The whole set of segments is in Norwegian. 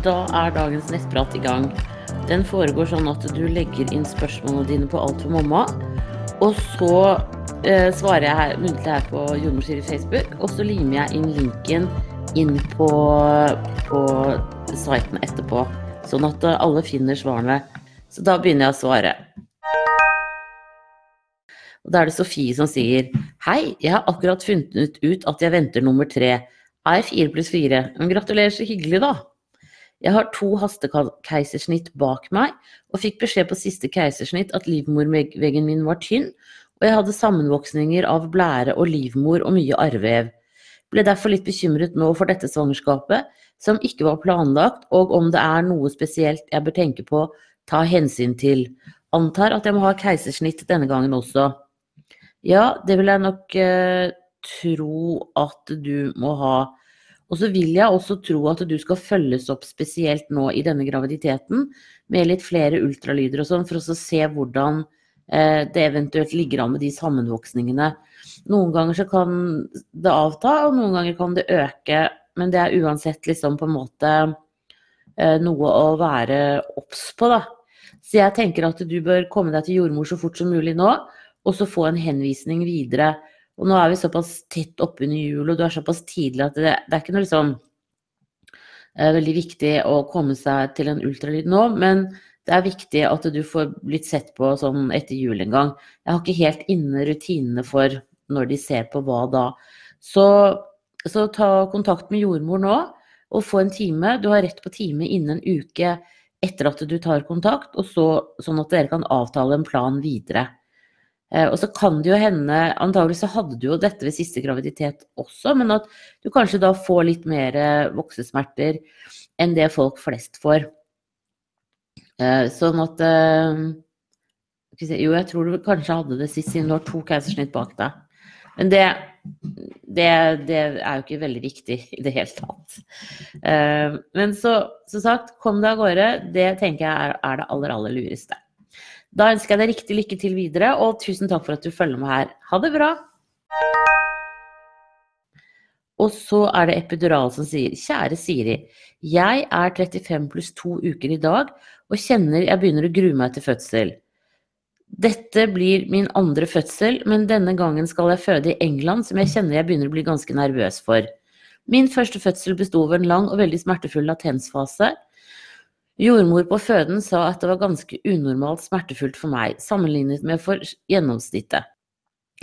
Da er dagens nettprat i gang. Den foregår sånn at du legger inn spørsmålene dine på Alt for mamma. Og så eh, svarer jeg her, muntlig her på Jordmorsier i Facebook, og så limer jeg inn linken inn på, på siten etterpå. Sånn at eh, alle finner svarene. Så da begynner jeg å svare. Og da er det Sofie som sier Hei, jeg har akkurat funnet ut at jeg venter nummer tre. Er fire pluss fire. Gratulerer så hyggelig, da. Jeg har to hastekeisersnitt bak meg, og fikk beskjed på siste keisersnitt at livmorveggen min var tynn, og jeg hadde sammenvoksninger av blære og livmor og mye arrvev. Ble derfor litt bekymret nå for dette svangerskapet, som ikke var planlagt, og om det er noe spesielt jeg bør tenke på, ta hensyn til. Antar at jeg må ha keisersnitt denne gangen også. Ja, det vil jeg nok eh, tro at du må ha. Og så vil jeg også tro at du skal følges opp spesielt nå i denne graviditeten med litt flere ultralyder og sånn, for å se hvordan eh, det eventuelt ligger an med de sammenvoksningene. Noen ganger så kan det avta, og noen ganger kan det øke. Men det er uansett liksom på en måte eh, noe å være obs på, da. Så jeg tenker at du bør komme deg til jordmor så fort som mulig nå, og så få en henvisning videre. Og nå er vi såpass tett oppunder jul, og du er såpass tidlig at det, det er ikke noe liksom eh, veldig viktig å komme seg til en ultralyd nå, men det er viktig at du får blitt sett på sånn etter jul en gang. Jeg har ikke helt inne rutinene for når de ser på hva da. Så, så ta kontakt med jordmor nå og få en time. Du har rett på time innen en uke etter at du tar kontakt, og så, sånn at dere kan avtale en plan videre. Eh, og så kan det jo hende, antagelig så hadde du jo dette ved siste graviditet også, men at du kanskje da får litt mer eh, voksesmerter enn det folk flest får. Eh, sånn at Jo, jeg tror du kanskje hadde det sist, siden du har to keisersnitt bak deg. Men det, det, det, er jo ikke veldig viktig i det hele tatt. Men så, som sagt, kom deg av gårde. Det tenker jeg er, er det aller, aller lureste. Da ønsker jeg deg riktig lykke til videre, og tusen takk for at du følger med her. Ha det bra! Og så er det Epidural som sier Kjære Siri. Jeg er 35 pluss to uker i dag og kjenner jeg begynner å grue meg til fødsel. Dette blir min andre fødsel, men denne gangen skal jeg føde i England, som jeg kjenner jeg begynner å bli ganske nervøs for. Min første fødsel besto av en lang og veldig smertefull latensfase. Jordmor på føden sa at det var ganske unormalt smertefullt for meg, sammenlignet med for gjennomsnittet.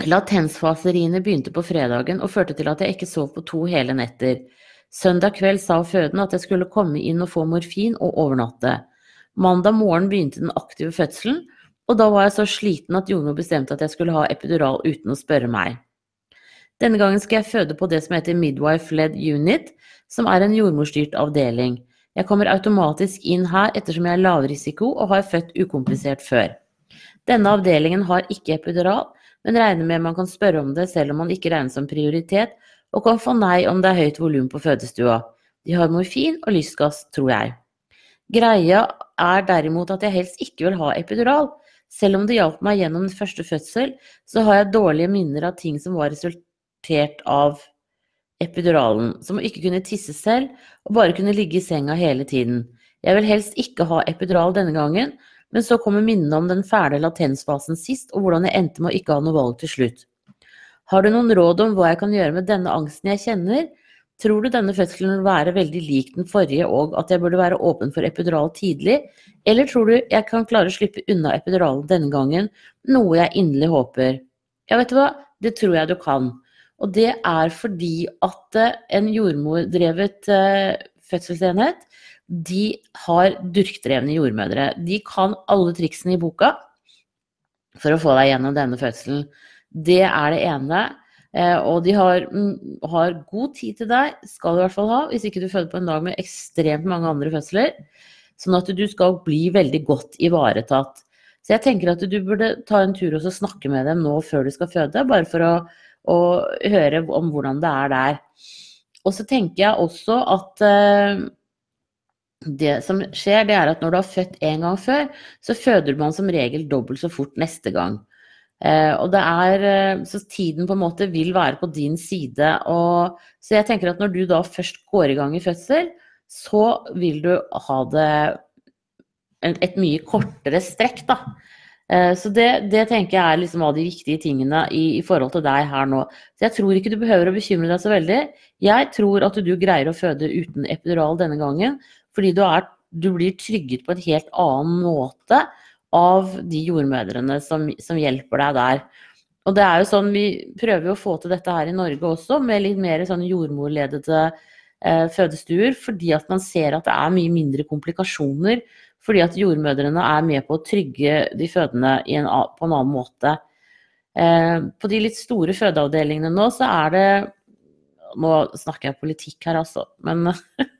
Latensfaseriene begynte på fredagen og førte til at jeg ikke sov på to hele netter. Søndag kveld sa føden at jeg skulle komme inn og få morfin og overnatte. Mandag morgen begynte den aktive fødselen, og da var jeg så sliten at jordmor bestemte at jeg skulle ha epidural uten å spørre meg. Denne gangen skal jeg føde på det som heter Midwife Led Unit, som er en jordmorstyrt avdeling. Jeg kommer automatisk inn her ettersom jeg er lavrisiko og har født ukomplisert før. Denne avdelingen har ikke epidural, men regner med man kan spørre om det selv om man ikke regnes som prioritet, og kan få nei om det er høyt volum på fødestua. De har morfin og lystgass, tror jeg. Greia er derimot at jeg helst ikke vil ha epidural. Selv om det hjalp meg gjennom første fødsel, så har jeg dårlige minner av ting som var resultert av epiduralen, som å ikke kunne tisse selv og bare kunne ligge i senga hele tiden. Jeg vil helst ikke ha epidural denne gangen, men så kommer minnene om den fæle latensfasen sist, og hvordan jeg endte med å ikke ha noe valg til slutt. Har du noen råd om hva jeg kan gjøre med denne angsten jeg kjenner? Tror du denne fødselen vil være veldig lik den forrige, og at jeg burde være åpen for epidural tidlig, eller tror du jeg kan klare å slippe unna epiduralen denne gangen, noe jeg inderlig håper? Ja, vet du hva, det tror jeg du kan. Og det er fordi at eh, en jordmordrevet eh, fødselsenhet, de har durkdrevne jordmødre. De kan alle triksene i boka for å få deg gjennom denne fødselen. Det er det ene. Eh, og de har, mm, har, god tid til deg, skal du i hvert fall ha, hvis ikke du føder på en dag med ekstremt mange andre fødsler. Sånn at du skal bli veldig godt ivaretatt. Så jeg tenker at du burde ta en tur og snakke med dem nå før du skal føde, bare for å og høre om hvordan det er der. Og så tenker jeg også at uh, det som skjer, det er at når du har født en gang før, så føder man som regel dobbelt så fort neste gang. Eh, og det er uh, Så tiden på en måte vil være på din side. Og, så jeg tenker at når du da først går i gang i fødsel, så vil du ha det et mye kortere strekk, da. Eh, så det, det, tenker jeg er liksom av de viktige tingene i, i, forhold til deg her nå. Så jeg tror ikke du behøver å bekymre deg så veldig. Jeg tror at du greier å føde uten epidural denne gangen, fordi du, er, du blir trygget på en helt annen måte av de jordmødrene som, som, hjelper deg der. Og det er jo sånn, Vi prøver å få til dette her i Norge også, med litt mer sånn jordmorledede eh, fødestuer, fordi at man ser at det er mye mindre komplikasjoner fordi at jordmødrene er med på å trygge de fødende en, på en annen måte. Eh, på de litt store fødeavdelingene nå, så er det Nå snakker jeg politikk her, altså, men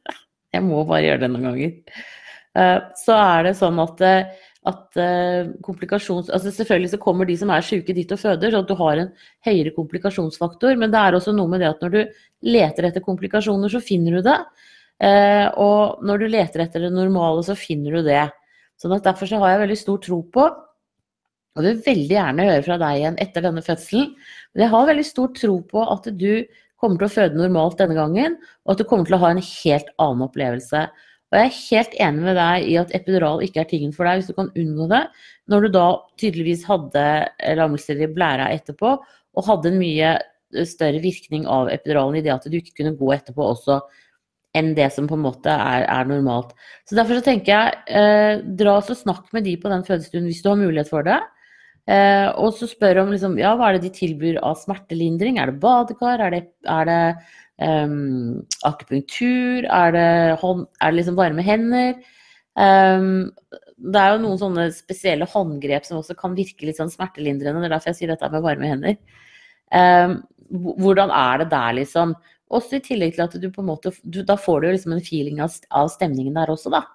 jeg må bare gjøre det noen ganger. Eh, så er det sånn at, at eh, komplikasjons... Altså selvfølgelig så kommer de som er syke dit og føder, så at du har en høyere komplikasjonsfaktor. Men det er også noe med det at når du leter etter komplikasjoner, så finner du det. Eh, og når du leter etter det normale, så finner du det. Sånn at Derfor så har jeg veldig stor tro på og vil veldig gjerne høre fra deg igjen etter denne fødselen. Men jeg har veldig stor tro på at du kommer til å føde normalt denne gangen, og at du kommer til å ha en helt annen opplevelse. Og jeg er helt enig med deg i at epidural ikke er tingen for deg hvis du kan unngå det, når du da tydeligvis hadde lammelser i blæra etterpå, og hadde en mye større virkning av epiduralen i det at du ikke kunne gå etterpå også enn det som på en måte er, er normalt. Så Derfor så tenker jeg, eh, dra og snakk med de på den fødestuen hvis du har mulighet for det. Eh, og så spør om liksom, ja, hva er det de tilbyr av smertelindring. Er det badekar? Er det, er det um, akupunktur? Er det, hånd, er det liksom varme hender? Um, det er jo noen sånne spesielle håndgrep som også kan virke litt sånn smertelindrende. Det er derfor jeg sier dette med varme hender. Um, hvordan er det der, liksom? Også i tillegg til at du på en måte du, Da får du liksom en feeling av, av stemningen der også, da.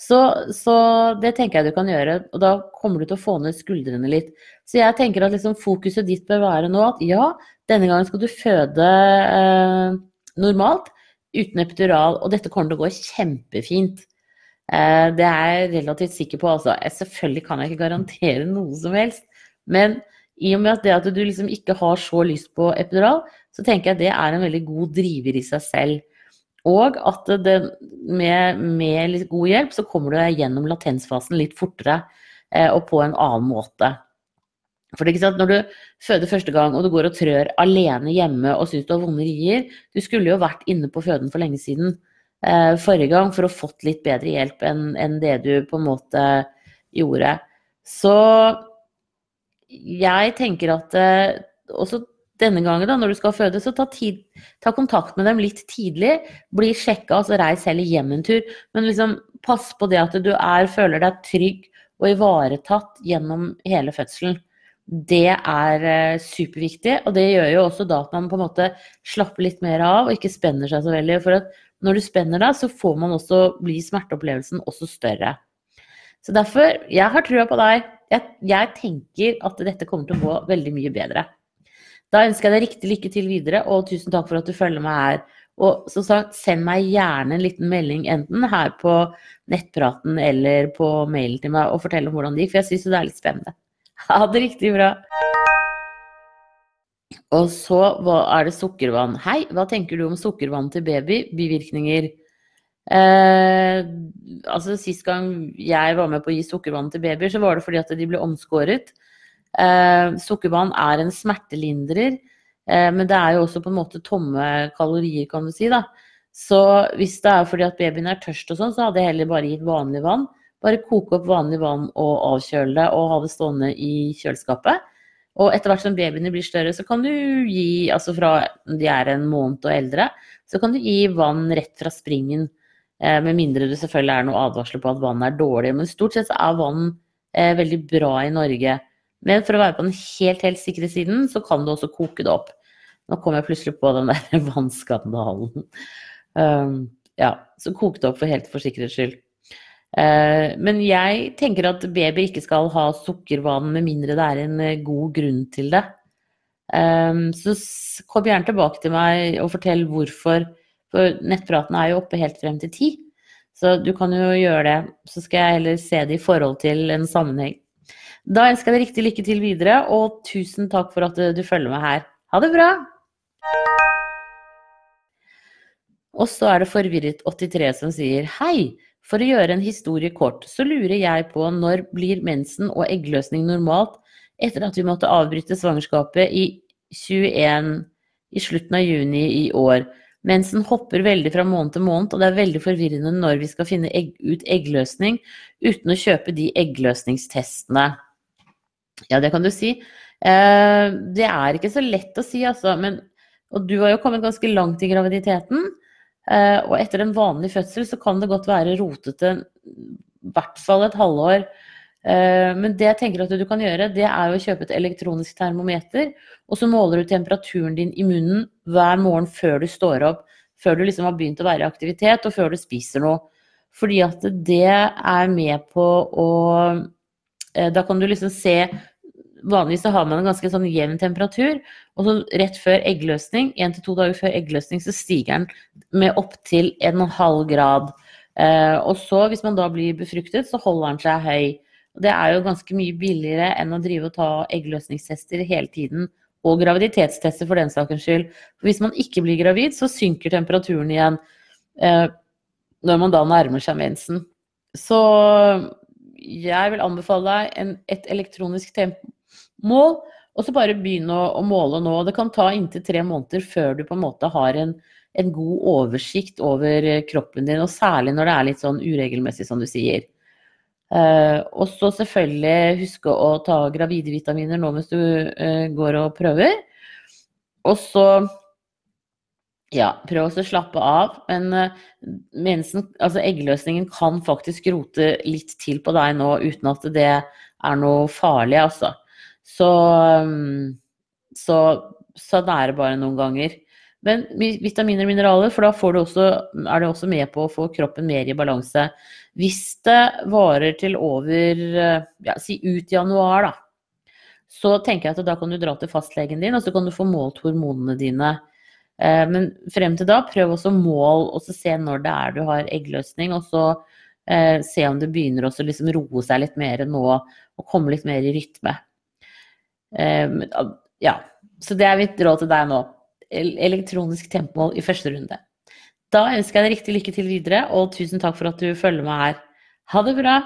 Så, så, det tenker jeg du kan gjøre, og da kommer du til å få ned skuldrene litt. Så jeg tenker at liksom fokuset ditt bør være nå at ja, denne gangen skal du føde eh, normalt uten epidural, og dette kommer til å gå kjempefint. Eh, det er jeg relativt sikker på. Altså. Selvfølgelig kan jeg ikke garantere noe som helst, men i og med at at du liksom ikke har så lyst på epidural, så tenker jeg det er en veldig god driver i seg selv. Og at det, med, med, litt god hjelp så kommer du gjennom latensfasen litt fortere eh, og på en annen måte. For det, ikke sant, Når du føder første gang og du går og trør alene hjemme og syns du har vonde rier Du skulle jo vært inne på føden for lenge siden eh, forrige gang for å fått litt bedre hjelp enn, en det du på en måte gjorde. Så jeg tenker at eh, også denne gangen, da, når du skal føde, så ta, tid, ta kontakt med dem litt tidlig. Bli sjekka, altså reis heller hjem en tur. Men liksom pass på det at du er, føler deg trygg og ivaretatt gjennom hele fødselen. Det er eh, superviktig, og det gjør jo også da at man på en måte slapper litt mer av og ikke spenner seg så veldig. For at når du spenner deg, så får man også bli smerteopplevelsen også større. Så derfor, jeg har trua på deg. Jeg, jeg tenker at dette kommer til å gå veldig mye bedre. Da ønsker jeg deg riktig lykke til videre, og tusen takk for at du følger meg her. Og som sagt, send meg gjerne en liten melding enten her på nettpraten eller på mailen til meg og fortell om hvordan det gikk, for jeg syns det er litt spennende. Ha det riktig bra. Og så er det sukkervann. Hei, hva tenker du om sukkervann til baby? Bivirkninger? Eh, altså Sist gang jeg var med på å gi sukkervann til babyer, så var det fordi at de ble omskåret. Eh, sukkervann er en smertelindrer, eh, men det er jo også på en måte tomme kalorier, kan du si. da. Så hvis det er fordi at babyen er tørst og sånn, så hadde jeg heller bare gitt vanlig vann. Bare koke opp vanlig vann og avkjøle det og ha det stående i kjøleskapet. Og etter hvert som babyene blir større, så kan du gi, altså fra de er en måned og eldre, så kan du gi vann rett fra springen. Eh, med mindre det selvfølgelig er noe advarsler på at vann er dårlig. Men stort sett så er vann eh, veldig bra i Norge. Men for å være på den helt, helt sikre siden, så kan du også koke det opp. Nå kom jeg plutselig på den der vannskandalen. Um, ja, så kok det opp for helt for sikkerhets skyld. Uh, men jeg tenker at baby ikke skal ha sukkervann med mindre det er en uh, god grunn til det. Um, så kom gjerne tilbake til meg og fortell hvorfor. For nettpraten er jo oppe helt frem til ti. Så du kan jo gjøre det. Så skal jeg heller se det i forhold til en sammenheng. Da ønsker jeg deg riktig lykke til videre, og tusen takk for at du følger med her. Ha det bra! Og så er det Forvirret83 som sier Hei! For å gjøre en historie kort, så lurer jeg på når blir mensen og eggløsning normalt etter at vi måtte avbryte svangerskapet i 21 i slutten av juni i år. Mensen hopper veldig fra måned til måned, og det er veldig forvirrende når vi skal finne egg, ut eggløsning uten å kjøpe de eggløsningstestene. Ja, det kan du si. Eh, det er ikke så lett å si, altså. Men, og du har jo kommet ganske langt i graviditeten. Eh, og etter en vanlig fødsel så kan det godt være rotete i hvert fall et halvår. Eh, men det jeg tenker at du kan gjøre, det er jo å kjøpe et elektronisk termometer, og så måler du temperaturen din i munnen hver morgen før du står opp. Før du liksom har begynt å være i aktivitet, og før du spiser noe. Fordi at det er med på å eh, Da kan du liksom se Vanligvis har man en ganske sånn jevn temperatur, og så rett før eggløsning, én til to dager før eggløsning, så stiger den med opptil 1,5 grad. Eh, og så, hvis man da blir befruktet, så holder den seg høy. Det er jo ganske mye billigere enn å drive og ta eggløsningstester hele tiden. Og graviditetstester for den sakens skyld. For hvis man ikke blir gravid, så synker temperaturen igjen eh, når man da nærmer seg mensen. Så jeg vil anbefale deg en, et elektronisk mål, og så bare begynne å, å, måle nå. Det kan ta inntil tre måneder før du på en måte har en, en, god oversikt over eh, kroppen din, og særlig når det er litt sånn uregelmessig, som du sier. Uh, og så selvfølgelig huske å ta gravide vitaminer nå mens du uh, går og prøver. Og så ja, prøv å slappe av. Men mensen, altså eggløsningen kan faktisk rote litt til på deg nå uten at det er noe farlig, altså. Så, um, så sånn er det bare noen ganger. Men vitaminer og mineraler, for da også, er det også med på å få kroppen mer i balanse. Hvis det varer til over ja, si ut januar, da, så tenker jeg at da kan du dra til fastlegen din, og så kan du få målt hormonene dine. Eh, men frem til da, prøv også mål, og så se når det er du har eggløsning, og så eh, se om det begynner å liksom roe seg litt mer nå, og komme litt mer i rytme. Um, ja, så det er mitt råd til deg nå. Elektronisk tempomål i første runde. Da ønsker jeg deg riktig lykke til videre, og tusen takk for at du følger med her. Ha det bra!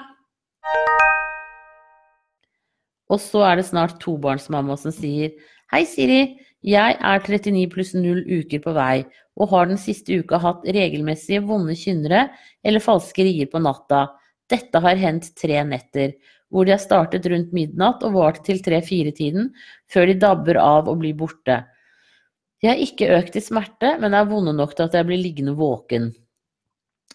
Og så er det snart tobarnsmamma som sier Hei, Siri. Jeg er 39 pluss 0 uker på vei, og har den siste uka hatt regelmessige vonde kynnere eller falske rier på natta. Dette har hendt tre netter hvor de har startet rundt midnatt og vart til tre-fire-tiden, før de dabber av og blir borte. De har ikke økt i smerte, men er vonde nok til at jeg blir liggende våken.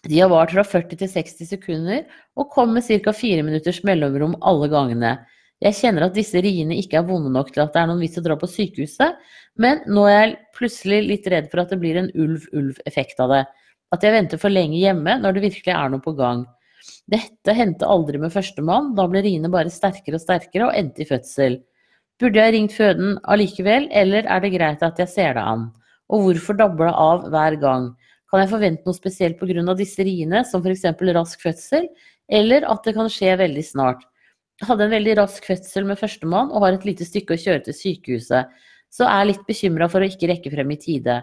De har vart fra 40 til 60 sekunder og kom med ca. fire minutters mellomrom alle gangene. Jeg kjenner at disse riene ikke er vonde nok til at det er noen vits å dra på sykehuset, men nå er jeg plutselig litt redd for at det blir en ulv-ulv-effekt av det. At jeg venter for lenge hjemme når det virkelig er noe på gang. Dette hendte aldri med førstemann, da ble riene bare sterkere og sterkere og endte i fødsel. Burde jeg ringt føden allikevel, eller er det greit at jeg ser det an? Og hvorfor det av hver gang? Kan jeg forvente noe spesielt pga. disse riene, som f.eks. rask fødsel, eller at det kan skje veldig snart? Jeg hadde en veldig rask fødsel med førstemann og har et lite stykke å kjøre til sykehuset, så er litt bekymra for å ikke rekke frem i tide.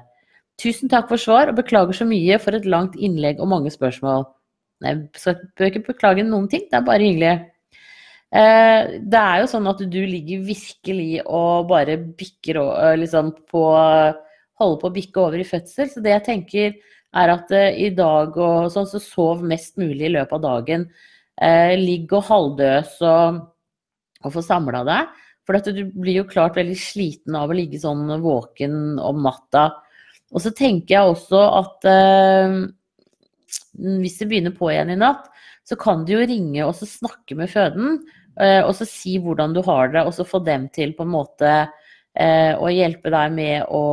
Tusen takk for svar, og beklager så mye for et langt innlegg og mange spørsmål. Jeg bør ikke beklage noen ting, det er bare hyggelig. Eh, det er jo sånn at du ligger virkelig og bare bikker liksom på Holder på å bikke over i fødsel. Så det jeg tenker er at eh, i dag og sånn, så sov mest mulig i løpet av dagen. Eh, ligg og halvdøs og, og få samla deg. For du blir jo klart veldig sliten av å ligge sånn våken om natta. Og så tenker jeg også at hvis det begynner på igjen i natt, så kan du jo ringe og snakke med føden. Eh, og så si hvordan du har det, og så få dem til på en måte eh, å hjelpe deg med å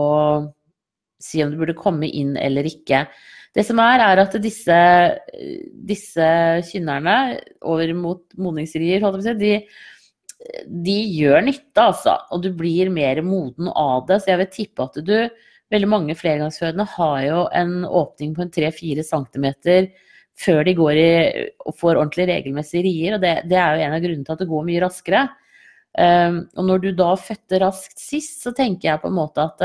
si om du burde komme inn eller ikke. Det som er, er at disse, disse kynnerne over mot modningsrier, de, de gjør nytte, altså. Og du blir mer moden av det. Så jeg vil tippe at du veldig mange flergangsfødende har jo en åpning på en 3-4 cm før de går i, og får ordentlig regelmessige rier. Og det, det, er jo en av grunnene til at det går mye raskere. Um, og når du da fødte raskt sist, så tenker jeg på en måte at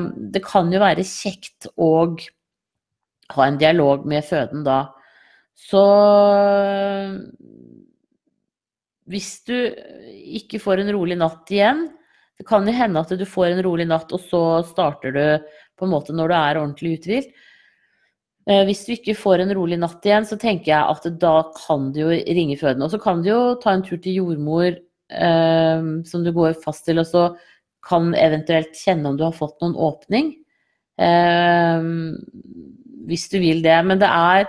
um, det kan jo være kjekt å ha en dialog med føden da. Så hvis du ikke får en rolig natt igjen, det kan jo hende at du får en rolig natt, og så starter du på en måte når du er ordentlig uthvilt. Eh, hvis du ikke får en rolig natt igjen, så tenker jeg at da kan du jo ringe fødende. Og så kan du jo ta en tur til jordmor eh, som du går fast til, og så kan eventuelt kjenne om du har fått noen åpning. Eh, hvis du vil det. Men det er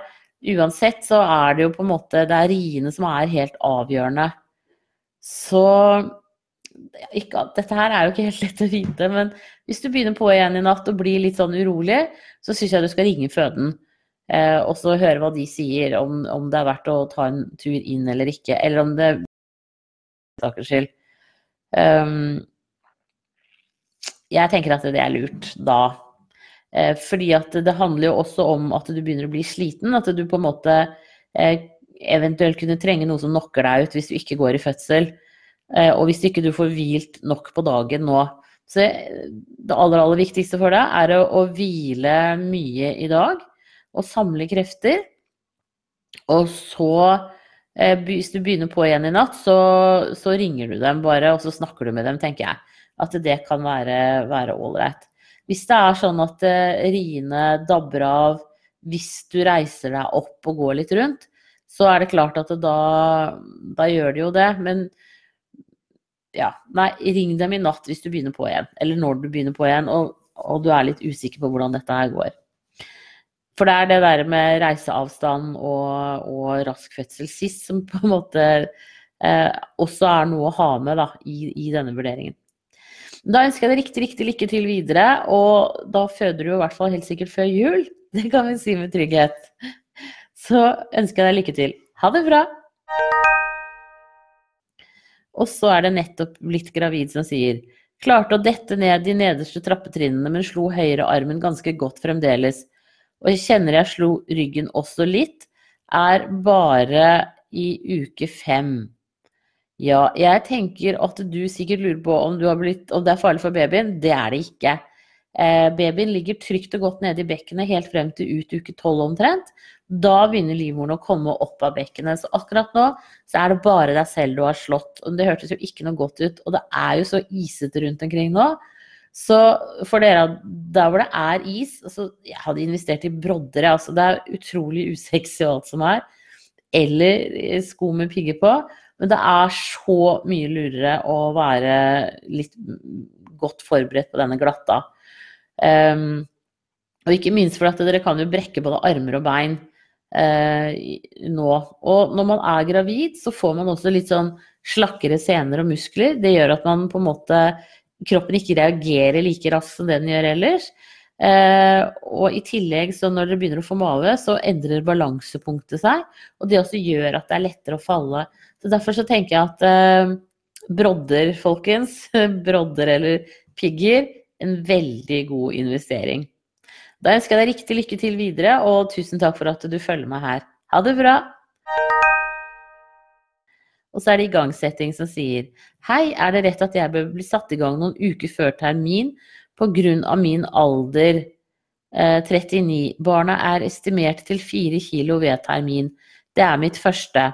uansett så er det jo på en måte Det er riene som er helt avgjørende. Så ikke, dette her er jo ikke helt lett å vite, men hvis du begynner på igjen i natt og blir litt sånn urolig, så syns jeg du skal ringe føden. Eh, og så høre hva de sier, om, om, det er verdt å ta en tur inn eller ikke. Eller om det Sakers skyld. Um, jeg tenker at det er lurt da. Eh, fordi at det handler jo også om at du begynner å bli sliten. At du på en måte eh, eventuelt kunne trenge noe som knocker deg ut hvis du ikke går i fødsel. Eh, og hvis ikke du får hvilt nok på dagen nå. Så det aller, aller viktigste for deg er å, hvile mye i dag og samle krefter. Og så, eh, hvis du begynner på igjen i natt, så, så, ringer du dem bare, og så snakker du med dem, tenker jeg. At det kan være ålreit. Hvis det er sånn at eh, riene dabber av hvis du reiser deg opp og går litt rundt, så er det klart at da, da gjør det jo det. Men ja, nei, ring dem i natt hvis du begynner på igjen. Eller når du begynner på igjen, og, og, du er litt usikker på hvordan dette her går. For det er det der med reiseavstand og, og rask fødsel sist som på en måte eh, også er noe å ha med da, i, i, denne vurderingen. Da ønsker jeg deg riktig, riktig lykke til videre, og da føder du i hvert fall helt sikkert før jul. Det kan vi si med trygghet. Så ønsker jeg deg lykke til. Ha det bra! Og så er det nettopp blitt gravid som sier Klarte å dette ned de nederste trappetrinnene, men slo høyre armen ganske godt fremdeles. Og jeg kjenner jeg slo ryggen også litt. Er bare i uke fem. Ja, jeg tenker at du sikkert lurer på om, blitt, om det er farlig for babyen. Det er det ikke. Eh, babyen ligger trygt og godt nede i bekkenet helt frem til ut uke tolv omtrent. Da begynner livmoren å komme opp av bekkenet. Så akkurat nå så er det bare deg selv du har slått. Og det hørtes jo ikke noe godt ut. Og det er jo så isete rundt omkring nå. Så for dere der hvor det er is altså Jeg hadde investert i brodder, altså det er utrolig usexy alt som er. Eller sko med pigger på. Men det er så mye lurere å være litt godt forberedt på denne glatta. Um, og ikke minst fordi dere kan jo brekke både armer og bein eh, nå. Og når man er gravid, så får man også litt sånn slakkere sener og muskler. Det gjør at man på en måte Kroppen ikke reagerer like raskt som den gjør ellers. Eh, og i tillegg, så når dere begynner å få mage, så endrer balansepunktet seg. Og det også gjør at det er lettere å falle. Så derfor så tenker jeg at eh, brodder, folkens, brodder eller pigger, en veldig god investering. Da ønsker jeg deg riktig lykke til videre, og tusen takk for at du følger meg her. Ha det bra! Og så er det igangsetting som sier Hei, er det rett at jeg bør bli satt i gang noen uker før termin pga. min alder eh, 39? Barna er estimert til 4 kilo ved termin. Det er mitt første.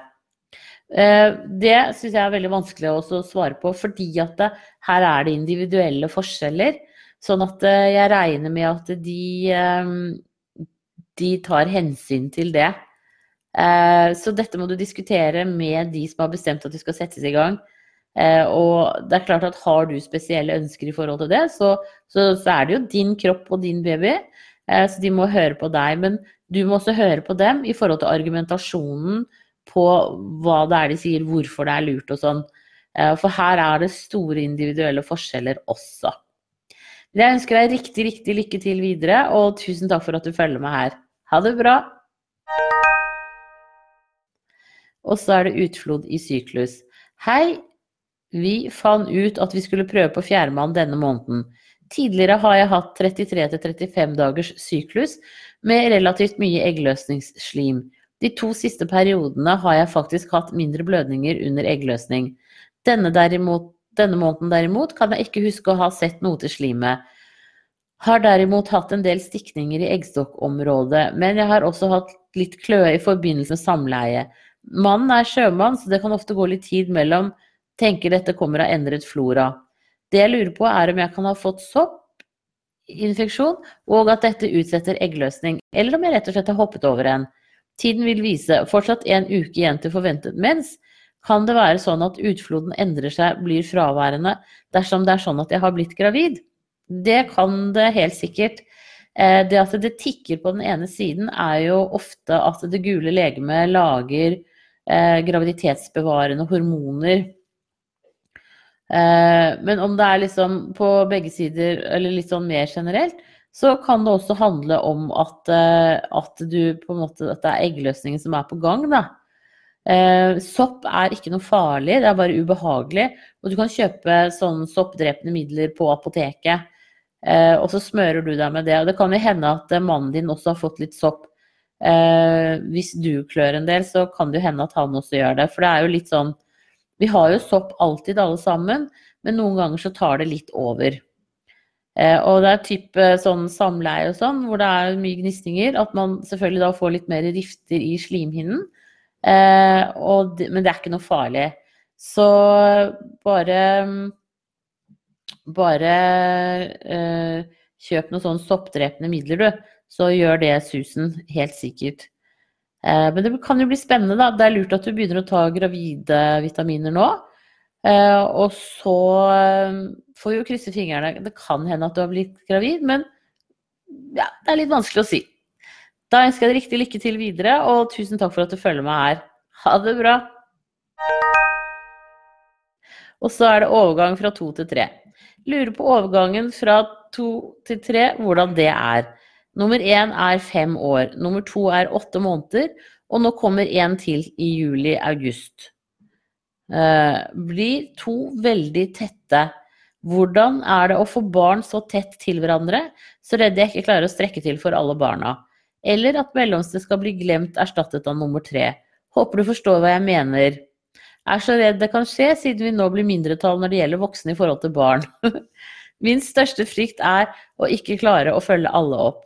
Eh, det syns jeg er veldig vanskelig å svare på, fordi at det, her er det individuelle forskjeller. Sånn at eh, jeg regner med at de, eh, de tar hensyn til det. Eh, så dette må du diskutere med de som har bestemt at du skal settes i gang. Og det er klart at har du spesielle ønsker i forhold til det, så, så, så er det jo din kropp og din baby. Så de må høre på deg. Men du må også høre på dem i forhold til argumentasjonen på hva det er de sier, hvorfor det er lurt og sånn. For her er det store individuelle forskjeller også. Jeg ønsker deg riktig, riktig lykke til videre, og tusen takk for at du følger meg her. Ha det bra! Og så er det utflod i syklus. Hei! Vi fant ut at vi skulle prøve på fjerdemann denne måneden. Tidligere har jeg hatt 33-35 dagers syklus med relativt mye eggløsningsslim. De to siste periodene har jeg faktisk hatt mindre blødninger under eggløsning. Denne derimot denne måneden derimot kan jeg ikke huske å ha sett noe til slimet. Har derimot hatt en del stikninger i eggstokkområdet, men jeg har også hatt litt kløe i forbindelse med samleie. Mannen er sjømann, så det kan ofte gå litt tid mellom tenker dette kommer av endret flora. Det jeg lurer på er om jeg kan ha fått soppinfeksjon, og at dette utsetter eggløsning, eller om jeg rett og slett har hoppet over en. Tiden vil vise. Fortsatt en uke igjen til forventet mens. Kan det være sånn at utfloden endrer seg, blir fraværende, dersom det er sånn at jeg har blitt gravid? Det kan det helt sikkert. Eh, det at det tikker på den ene siden, er jo ofte at det gule legemet lager eh, graviditetsbevarende hormoner. Eh, men om det er liksom på begge sider, eller litt sånn mer generelt, så kan det også handle om at, at, du måte, at det er eggløsningen som er på gang. Da. Sopp er ikke noe farlig, det er bare ubehagelig. Og du kan kjøpe sånne soppdrepende midler på apoteket. Eh, og så smører du deg med det. Og det kan jo hende at eh, mannen din også har fått litt sopp. Eh, hvis du klør en del, så kan det jo hende at han også gjør det. For det er jo litt sånn Vi har jo sopp alltid, alle sammen, men noen ganger så tar det litt over. Eh, og det er type sånn samleie og sånn, hvor det er mye gnisninger, at man selvfølgelig da får litt mer rifter i slimhinnen. Eh, det, men det er ikke noe farlig. Så bare bare eh, kjøp noen sånn soppdrepende midler, du. Så gjør det susen, helt sikkert. Eh, men det kan jo bli spennende, da. Det er lurt at du begynner å ta gravide vitaminer nå. Og så får vi jo krysse fingrene. Det kan hende at du har blitt gravid, men ja, det er litt vanskelig å si. Da ønsker jeg deg riktig lykke til videre, og tusen takk for at du følger meg her. Ha det bra. Og så er det overgang fra to til tre. Lurer på overgangen fra to til tre, hvordan det er. Nummer én er fem år. Nummer to er åtte måneder. Og nå kommer en til i juli-august. Eh, blir to veldig tette. Hvordan er det å få barn så tett til hverandre, så redd jeg ikke klarer å strekke til for alle barna? Eller at mellomste skal bli glemt erstattet av nummer tre. Håper du forstår hva jeg mener er så redd det kan skje, siden vi nå blir mindretall når det gjelder voksne i forhold til barn. Min største frykt er å ikke klare å følge alle opp.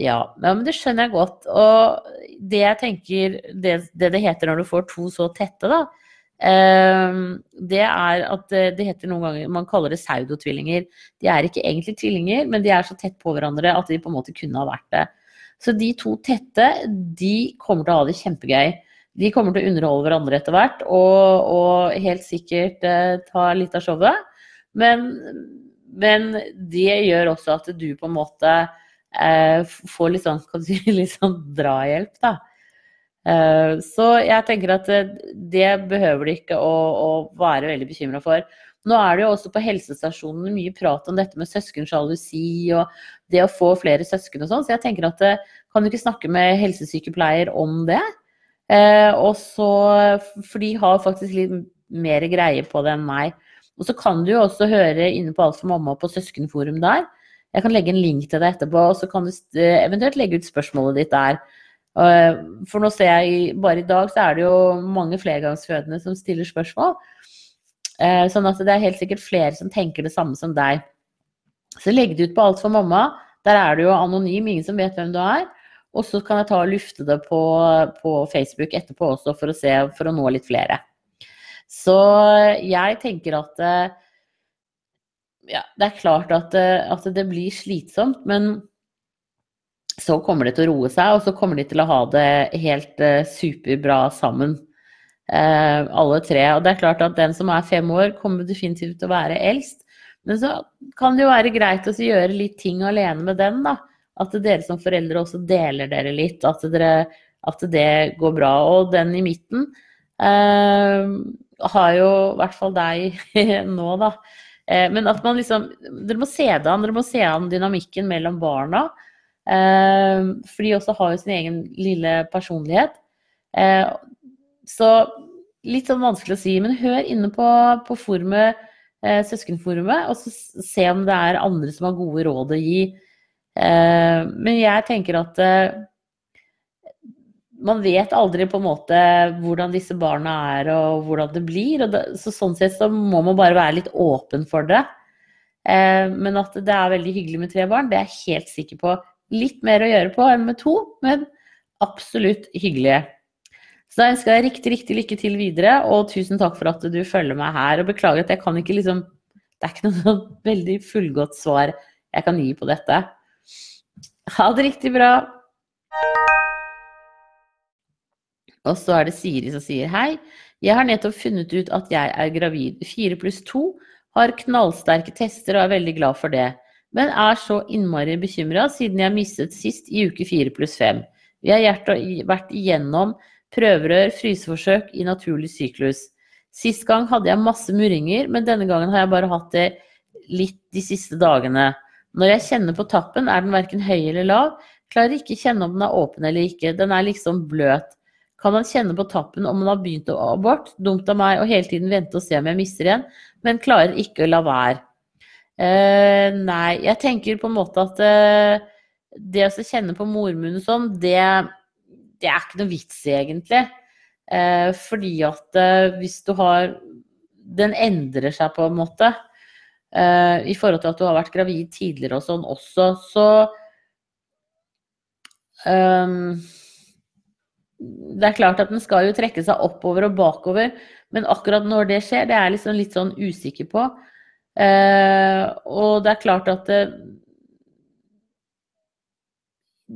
Ja, men det skjønner jeg godt. Og det jeg tenker, det det, det heter når du får to så tette, da, ehm, det er at det heter noen ganger Man kaller det pseudotvillinger. De er ikke egentlig tvillinger, men de er så tett på hverandre at de på en måte kunne ha vært det. Så de to tette, de kommer til å ha det kjempegøy de kommer til å underholde hverandre etter hvert og, og helt sikkert eh, ta litt av showet. Men, men, det gjør også at du på en måte eh, får litt sånn, si, litt sånn drahjelp, da. Eh, så jeg tenker at det, det behøver du ikke å, å være veldig bekymra for. Nå er det jo også på helsestasjonene mye prat om dette med søskensjalusi og det å få flere søsken og sånn, så jeg tenker at eh, kan du ikke snakke med helsesykepleier om det? Eh, og så, For de har faktisk litt mer greie på det enn meg. Og så kan du jo også høre inne på Alt for mamma på søskenforum der. Jeg kan legge en link til deg etterpå, og så kan du eh, eventuelt legge ut spørsmålet ditt der. Eh, for nå ser jeg bare i dag så er det jo mange flergangsfødende som stiller spørsmål. Eh, sånn at det er helt sikkert flere som tenker det samme som deg. Så legg det ut på Alt for mamma. Der er du jo anonym, ingen som vet hvem du er. Og så kan jeg ta og lufte det på, på Facebook etterpå også for å, se, for å nå litt flere. Så jeg tenker at ja, det er klart at, at, det blir slitsomt, men så kommer det til å roe seg, og så kommer de til å ha det helt superbra sammen. Uh, alle tre. Og det er klart at den som er fem år, kommer definitivt til å være eldst. Men så kan det jo være greit å gjøre litt ting alene med den, da. At dere som foreldre også deler dere litt, at, dere, at det går bra. Og den i midten eh, har jo i hvert fall deg nå, da. Eh, men at man liksom Dere må se det an. Dere må se an dynamikken mellom barna. Eh, for de også har jo sin egen lille personlighet. Eh, så litt sånn vanskelig å si, men hør inne på, på forumet, eh, søskenforumet, og så se om det er andre som har gode råd å gi. Eh, men jeg tenker at eh, man vet aldri på en måte hvordan disse barna er og hvordan det blir. Og det, så sånn sett så må man bare være litt åpen for det. Eh, men at det er veldig hyggelig med tre barn, det er jeg helt sikker på. Litt mer å gjøre på enn med to, men absolutt hyggelige. Så da ønsker jeg riktig, riktig lykke til videre, og tusen takk for at du følger meg her. Og beklager at jeg kan ikke liksom Det er ikke noe sånn veldig fullgodt svar jeg kan gi på dette. Ha det riktig bra. Og så er det Siri som sier hei. Jeg har nettopp funnet ut at jeg er gravid. Fire pluss to. Har knallsterke tester og er veldig glad for det. Men er så innmari bekymra siden jeg mistet sist i uke fire pluss fem. Vi har vært igjennom prøverør, fryseforsøk i naturlig syklus. Sist gang hadde jeg masse murringer, men denne gangen har jeg bare hatt det litt de siste dagene. Når jeg kjenner på tappen, er den verken høy eller lav. Klarer ikke kjenne om den er åpen eller ikke. Den er liksom bløt. Kan man kjenne på tappen om man har begynt å abort? Dumt av meg å hele tiden vente og se om jeg mister igjen, men klarer ikke å la være. Uh, nei, jeg tenker på en måte at uh, det å kjenne på mormunnen sånn, det, det, er ikke noe vits egentlig. Eh, fordi at hvis du har Den endrer seg på en måte. I forhold til at du har vært gravid tidligere og sånn også, så um, det er klart at den skal jo trekke seg oppover og bakover, men akkurat når det skjer, det er jeg liksom litt sånn usikker på. Eh, og det er klart at det,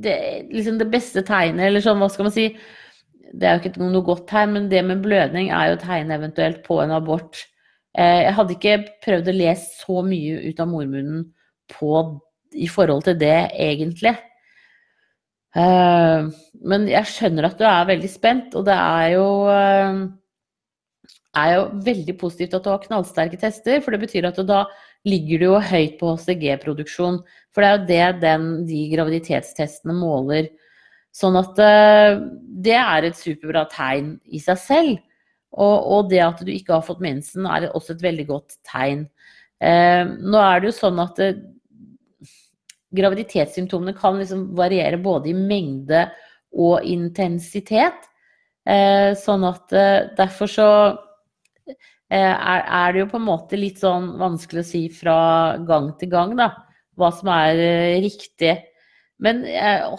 det, liksom det beste tegnet, eller sånn, hva skal man si Det er jo ikke noe godt tegn, men det med blødning er jo tegn eventuelt på en abort. Eh, jeg hadde ikke prøvd å lese så mye ut av mormunnen på, i forhold til det, egentlig. Uh, men jeg skjønner at du er veldig spent, og det er jo, uh, er jo veldig positivt at du har knallsterke tester, for det betyr at du da ligger du jo høyt på HCG-produksjon. For det er jo det den, de graviditetstestene måler. Sånn at uh, det er et superbra tegn i seg selv. Og, og, det at du ikke har fått mensen, er også et veldig godt tegn. nå er det jo sånn at graviditetssymptomene kan liksom variere både i mengde og intensitet. Eh, sånn at eh, derfor så eh, er, det jo på en måte litt sånn vanskelig å si fra gang til gang, da, hva som er riktig. Men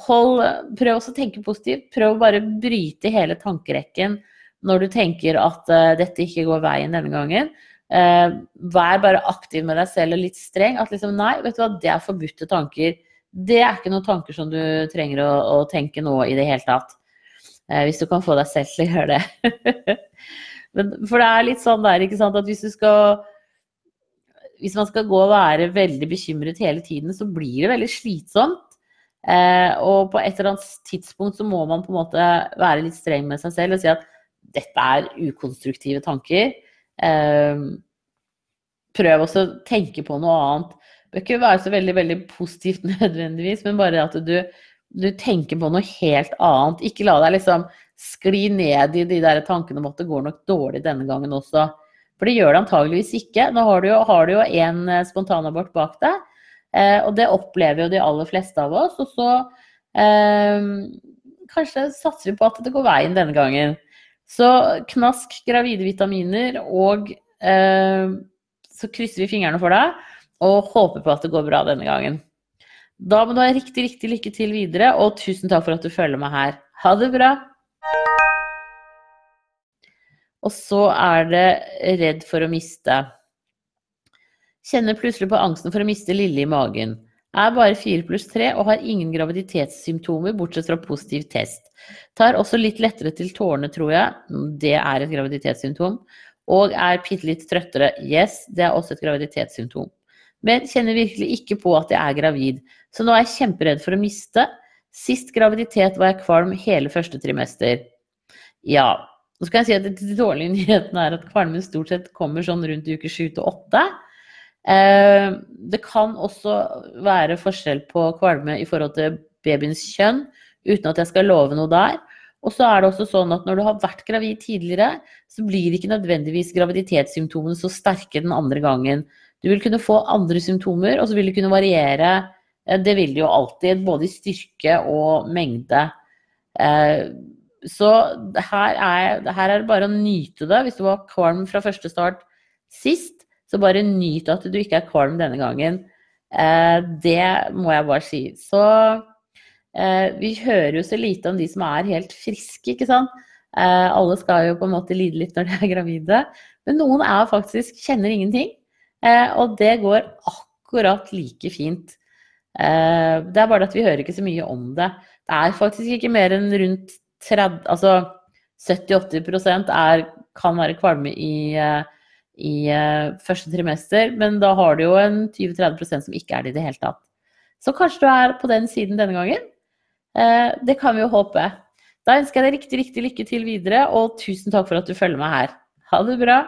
hold, prøv også å tenke positivt. Prøv å bare bryte hele tankerekken når du tenker at dette ikke går veien denne gangen. Uh, vær bare aktiv med deg selv og litt streng. At liksom, nei, vet du hva, det er forbudte tanker. Det er ikke noen tanker som du trenger å, å tenke nå i det hele tatt. Uh, hvis du kan få deg selv til å gjøre det. Men, for det er litt sånn der, ikke sant, at hvis du skal Hvis man skal gå og være veldig bekymret hele tiden, så blir det veldig slitsomt. Eh, og på et eller annet tidspunkt så må man på en måte være litt streng med seg selv og si at dette er ukonstruktive tanker. Eh, prøv også å tenke på noe annet. Det bør ikke være så veldig, veldig positivt nødvendigvis, men bare at du, du tenker på noe helt annet. Ikke la deg liksom skli ned i de der tankene om at det går nok dårlig denne gangen også. For det gjør det antageligvis ikke. Nå har du jo, har en eh, spontanabort bak deg, eh, og det opplever jo de aller fleste av oss. Og så eh, kanskje satser vi på at det går veien denne gangen. Så knask gravide vitaminer, og eh, så krysser vi fingrene for deg og håper på at det går bra denne gangen. Da må du ha riktig, riktig lykke til videre, og tusen takk for at du følger meg her. Ha det bra! Og så er det redd for å miste. Kjenner plutselig på angsten for å miste lille i magen. Er bare 4 pluss 3 og har ingen graviditetssymptomer bortsett fra positiv test. Tar også litt lettere til tårene, tror jeg. Det er et graviditetssymptom. Og er bitte litt trøttere. Yes, det er også et graviditetssymptom. Men kjenner virkelig ikke på at jeg er gravid. Så nå er jeg kjemperedd for å miste. Sist graviditet var jeg kvalm hele første trimester. Ja. Nå skal jeg si at De dårlige nyhetene er at kvalmen stort sett kommer sånn rundt uke 7 til 8. Eh, det kan også være forskjell på kvalme i forhold til babyens kjønn, uten at jeg skal love noe der. Og så er det også sånn at når du har vært gravid tidligere, så blir ikke nødvendigvis graviditetssymptomene så sterke den andre gangen. Du vil kunne få andre symptomer, og så vil det kunne variere. Eh, det vil jo alltid, både i styrke og mengde. Eh, så her er, her er det bare å nyte det. Hvis du var kvalm fra første start sist, Så bare nyt at du ikke er kvalm denne gangen. Eh, det må jeg bare si. Så vi hører jo så lite om de som er helt friske, ikke sant. Alle skal jo på en måte lide litt når de er gravide. Men noen er faktisk kjenner ingenting. Og det går akkurat like fint. Eh, det er bare at vi hører ikke så mye om det. Det er faktisk ikke mer enn rundt 30, altså 70-80% kan være kvalme i, eh, i første trimester, men da har du jo en 20-30 som ikke er det i det hele tatt. Så kanskje du er på den siden denne gangen. Det kan vi jo håpe. Da ønsker jeg deg riktig, riktig lykke til videre, og tusen takk for at du følger meg her. Ha det bra.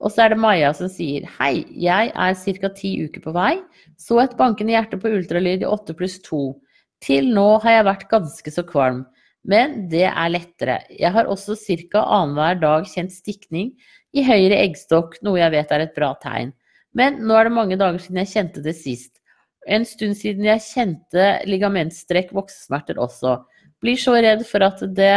Og så er det Maja som sier Hei, jeg er ca. ti uker på vei. Så et bankende hjerte på ultralyd i 8 pluss 2. Til nå har jeg vært ganske så kvalm. Men det er lettere. Jeg har også ca. annenhver dag kjent stikning i høyre eggstokk, noe jeg vet er et bra tegn. Men nå er det mange dager siden jeg kjente det sist. En stund siden jeg kjente ligamentstrekk, voksesmerter også. Blir så redd for at det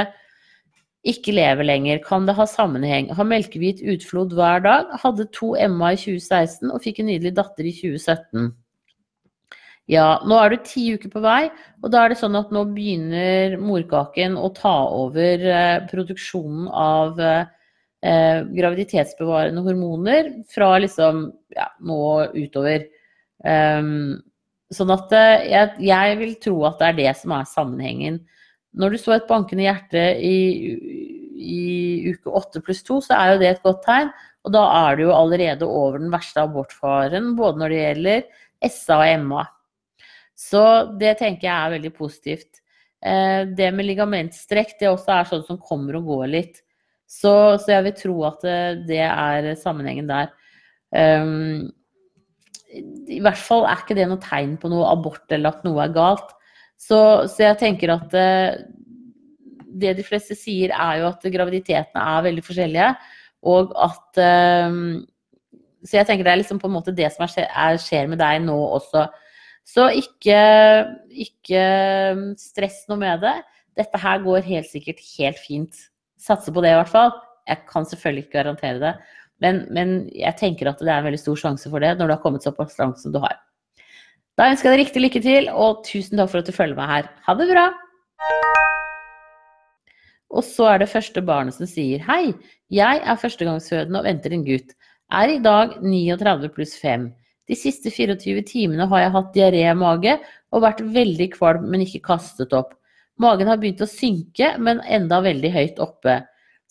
ikke lever lenger, kan det ha sammenheng. Har melkehvit utflod hver dag, hadde to Emma i 2016 og fikk en nydelig datter i 2017. Ja, nå er du ti uker på vei, og da er det sånn at nå begynner morkaken å ta over eh, produksjonen av eh, graviditetsbevarende hormoner fra liksom ja, nå utover. Um, sånn at eh, jeg, jeg vil tro at det er det som er sammenhengen. Når du så et bankende hjerte i, i uke 8 pluss 2, så er jo det et godt tegn. Og da er du jo allerede over den verste abortfaren, både når det gjelder SA og MA. Så det tenker jeg er veldig positivt. Eh, det med ligamentstrekk, det også er sånn som kommer og går litt. Så, så jeg vil tro at eh, det er sammenhengen der. Um, I hvert fall er ikke det noe tegn på noe abort eller at noe er galt. Så, så jeg tenker at uh, det de fleste sier, er jo at graviditetene er veldig forskjellige. Og at uh, Så jeg tenker det er liksom på en måte det som er, er, skjer med deg nå også. Så ikke, ikke stress noe med det. Dette her går helt sikkert helt fint. Satser på det i hvert fall. Jeg kan selvfølgelig ikke garantere det. Men, men jeg tenker at det er en veldig stor sjanse for det når du har kommet såpass langt som du har. Da ønsker jeg deg riktig lykke til, og tusen takk for at du følger meg her. Ha det bra! Og så er det første barnet som sier hei, jeg er førstegangsfødende og venter en gutt. Er i dag 39 pluss 5. De siste 24 timene har jeg hatt diaré i mage og vært veldig kvalm, men ikke kastet opp. Magen har begynt å synke, men enda veldig høyt oppe.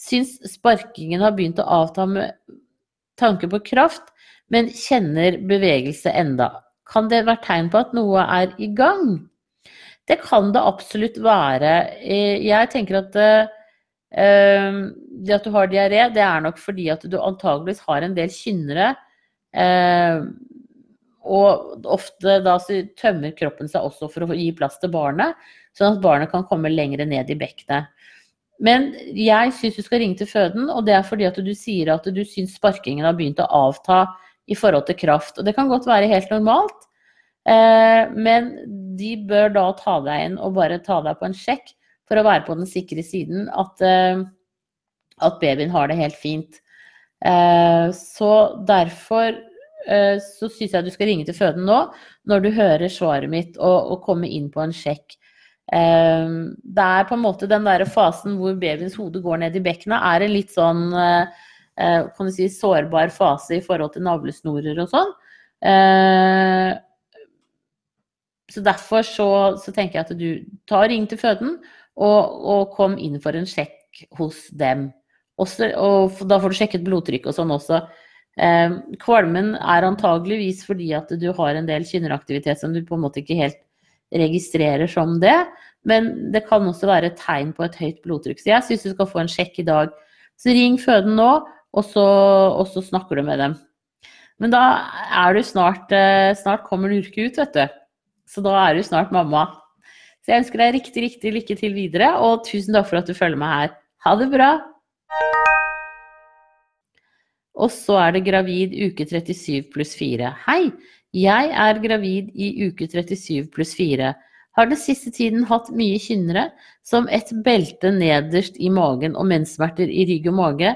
Syns sparkingen har begynt å avta med tanke på kraft, men kjenner bevegelse enda. Kan det være tegn på at noe er i gang? Det kan det absolutt være. Eh, jeg tenker at uh, det at du har diaré, det er nok fordi at du antageligvis har en del kynnere. Og ofte da tømmer kroppen seg også for å gi plass til barnet, sånn at barnet kan komme lenger ned i bekkenet. Men jeg syns du skal ringe til føden, og det er fordi at du sier at du syns sparkingen har begynt å avta i forhold til kraft. Og det kan godt være helt normalt, eh, men de bør da ta deg inn og bare ta deg på en sjekk for å være på den sikre siden at, eh, at babyen har det helt fint. Eh, så derfor så syns jeg du skal ringe til føden nå, når du hører svaret mitt, og, og komme inn på en sjekk. Det er på en måte den der fasen hvor babyens hode går ned i bekkenet, er en litt sånn kan du si, sårbar fase i forhold til navlesnorer og sånn. Eh, så derfor så, så, tenker jeg at du tar ring til føden og, og kom inn for en sjekk hos dem. Også, og da får du sjekket blodtrykk og sånn også. Eh, kvalmen er antageligvis fordi at du har en del kynneraktivitet som du på en måte ikke helt registrerer som det. Men det kan også være et tegn på et høyt blodtrykk. Så jeg syns du skal få en sjekk i dag. Så ring føden nå og så, og så, snakker du med dem. Men da er du snart eh, Snart kommer Nurke ut, vet du. Så da er du snart mamma. Så jeg ønsker deg riktig, riktig lykke til videre, og tusen takk for at du følger meg her. Ha det bra! Og så er det gravid uke 37 pluss 4. Hei! Jeg er gravid i uke 37 pluss 4. Har den siste tiden hatt mye kynnere, som et belte nederst i magen og menssmerter i rygg og mage.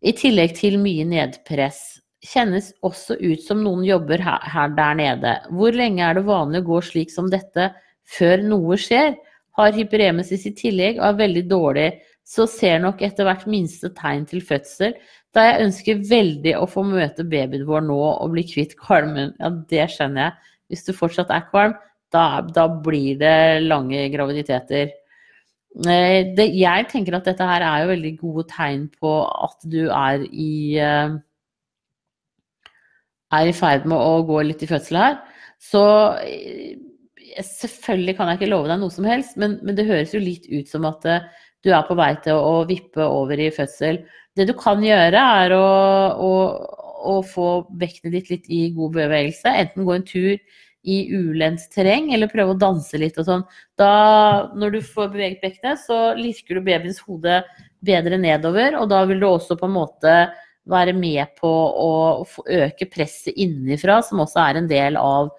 I tillegg til mye nedpress. Kjennes også ut som noen jobber her, her der nede. Hvor lenge er det vanlig å gå slik som dette før noe skjer? Har hyperemesis i tillegg og er veldig dårlig, så ser nok etter hvert minste tegn til fødsel. Da jeg ønsker veldig å få møte babyen vår nå og bli kvitt kvalmen. Ja, det skjønner jeg. Hvis du fortsatt er kvalm, da, da blir det lange graviditeter. Eh, det, jeg tenker at dette her er jo veldig gode tegn på at du er i eh, er i ferd med å gå litt i fødsel her. Så eh, selvfølgelig kan jeg ikke love deg noe som helst, men, men det høres jo litt ut som at du er på vei til å vippe over i fødsel. Det du kan gjøre, er å, å, å få bekkenet ditt litt i god bevegelse. Enten gå en tur i ulendt terreng, eller prøve å danse litt og sånn. Da, når du får beveget bekkenet, så lirker du babyens hode bedre nedover, og da vil du også på en måte være med på å øke presset innenfra, som også er en del av,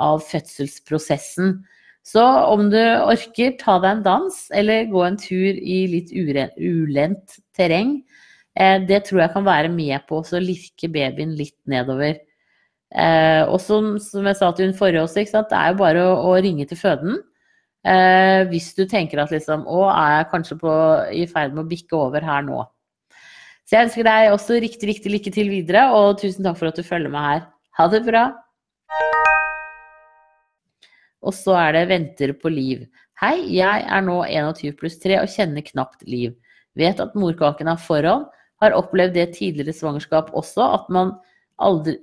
av fødselsprosessen. Så om du orker, ta deg en dans, eller gå en tur i litt ulendt terreng. Eh, det tror jeg kan være med på å lirke babyen litt nedover. Eh, og som, som, jeg sa til hun forrige også, det er jo bare å, å ringe til føden. Eh, hvis du tenker at liksom Å, er jeg kanskje på, i ferd med å bikke over her nå? Så jeg ønsker deg også riktig, riktig lykke til videre, og tusen takk for at du følger meg her. Ha det bra! Og så er det 'Venter på liv'. Hei, jeg er nå 21 pluss 3 og kjenner knapt liv. Vet at morkaken er forhånd. Har opplevd det tidligere svangerskap også, at man aldri,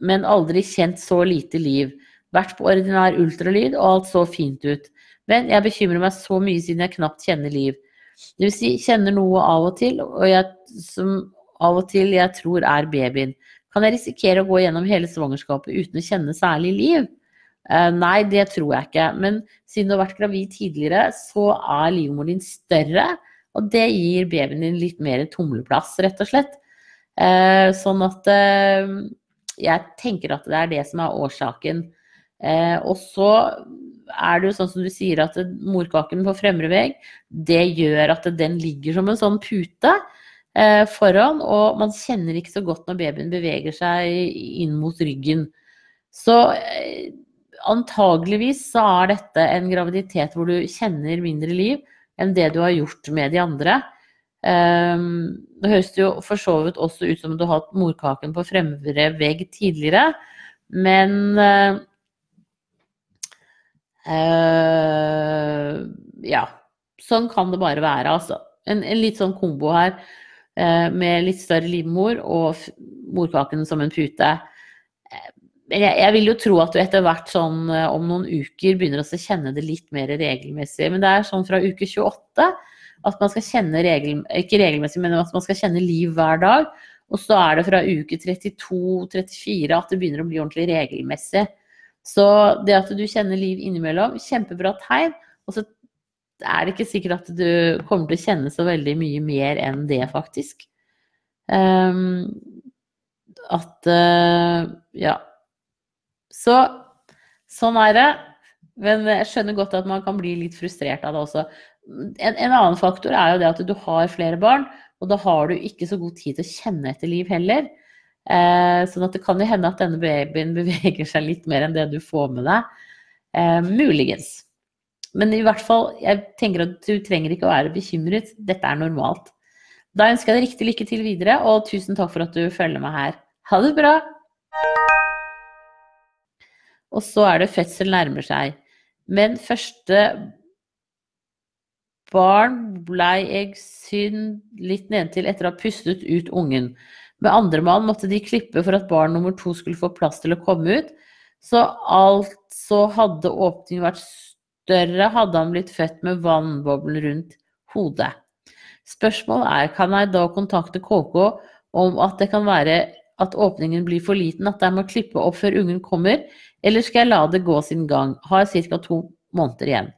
men aldri kjent så lite liv. Vært på ordinær ultralyd, og alt så fint ut. Men jeg bekymrer meg så mye siden jeg knapt kjenner liv. Det vil si, kjenner noe av og til, og jeg, som av og til jeg tror er babyen. Kan jeg risikere å gå gjennom hele svangerskapet uten å kjenne særlig liv? Eh, nei, det tror jeg ikke. Men siden du har vært gravid tidligere, så er livmoren din større. Og det gir babyen din litt mer tumleplass, rett og slett. Eh, sånn at uh, jeg tenker at det er det som er årsaken. og så er det jo sånn som du sier at morkaken på fremre vegg, det gjør at den ligger som en sånn pute foran, og man kjenner ikke så godt når babyen beveger seg inn mot ryggen. Så antageligvis så er dette en graviditet hvor du kjenner mindre liv enn det du har gjort med de andre. Um, det høres jo for så vidt også ut som du har hatt morkaken på fremre vegg tidligere, men uh, Ja. Sånn kan det bare være, altså. En, en litt sånn kombo her uh, med litt større livmor og morkaken som en pute jeg, jeg, vil jo tro at du etter hvert sånn om noen uker begynner å kjenne det litt mer regelmessig. Men det er sånn fra uke 28 at man skal kjenne regel, ikke regelmessig, men at man skal kjenne liv hver dag. Og så er det fra uke 32-34 at det begynner å bli ordentlig regelmessig. Så det at du kjenner liv innimellom, kjempebra tegn. Og så er det ikke sikkert at du kommer til å kjenne så veldig mye mer enn det, faktisk. Um, at uh, Ja. Så sånn er det. Men jeg skjønner godt at man kan bli litt frustrert av det også. En, en, annen faktor er jo det at du har flere barn, og da har du ikke så god tid til å kjenne etter liv heller. Eh, sånn at det kan jo hende at denne babyen beveger seg litt mer enn det du får med deg. Eh, muligens. Men i hvert fall, jeg tenker at du trenger ikke å være bekymret. Dette er normalt. Da ønsker jeg deg riktig lykke til videre, og tusen takk for at du følger meg her. Ha det bra! Og så er det fødsel nærmer seg. Men første barn blei jeg synd litt nedentil etter å ha pustet ut ungen. Med andre mann måtte de klippe for at barn nummer to skulle få plass til å komme ut. Så altså hadde åpningen vært større, hadde han blitt født med vannboblen rundt hodet. Spørsmålet er kan jeg da kontakte KK om at det kan være at åpningen blir for liten, at jeg må klippe opp før ungen kommer, eller skal jeg la det gå sin gang? Har ca. to måneder igjen.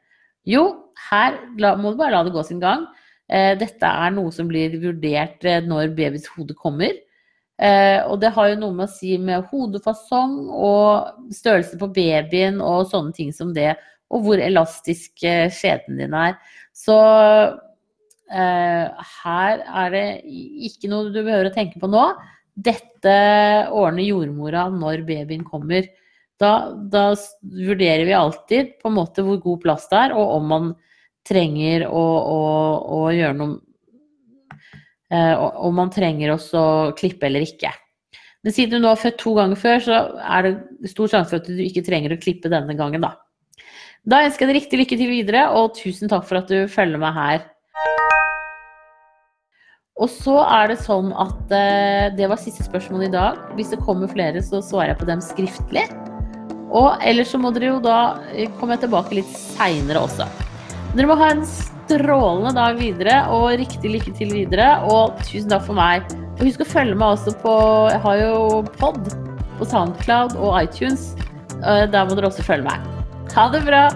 Jo, her må du bare la det gå sin gang. Eh, dette er noe som blir vurdert eh, når babys hode kommer. Eh, og det har jo noe med å si med hodefasong og størrelse på babyen og sånne ting som det. Og hvor elastisk skjeden din er. Så eh, her er det ikke noe du behøver å tenke på nå. Dette ordner jordmora når babyen kommer. Da, da vurderer vi alltid på en måte hvor god plass det er, og om man trenger å, å, å gjøre noe eh, Om man trenger også å klippe eller ikke. Men siden du nå har født to ganger før, så er det stor sjanse for at du ikke trenger å klippe denne gangen, da. Da ønsker jeg deg riktig lykke til videre, og tusen takk for at du følger meg her. Og så er det sånn at eh, det var siste spørsmål i dag. Hvis det kommer flere, så svarer jeg på dem skriftlig. Og ellers så må dere jo da eh, komme tilbake litt seinere også. Dere må ha en strålende dag videre, og riktig lykke til videre. Og tusen takk for meg. Og husk å følge meg også på Jeg har jo pod på Soundcloud og iTunes. Eh, der må dere også følge meg. Ha det bra!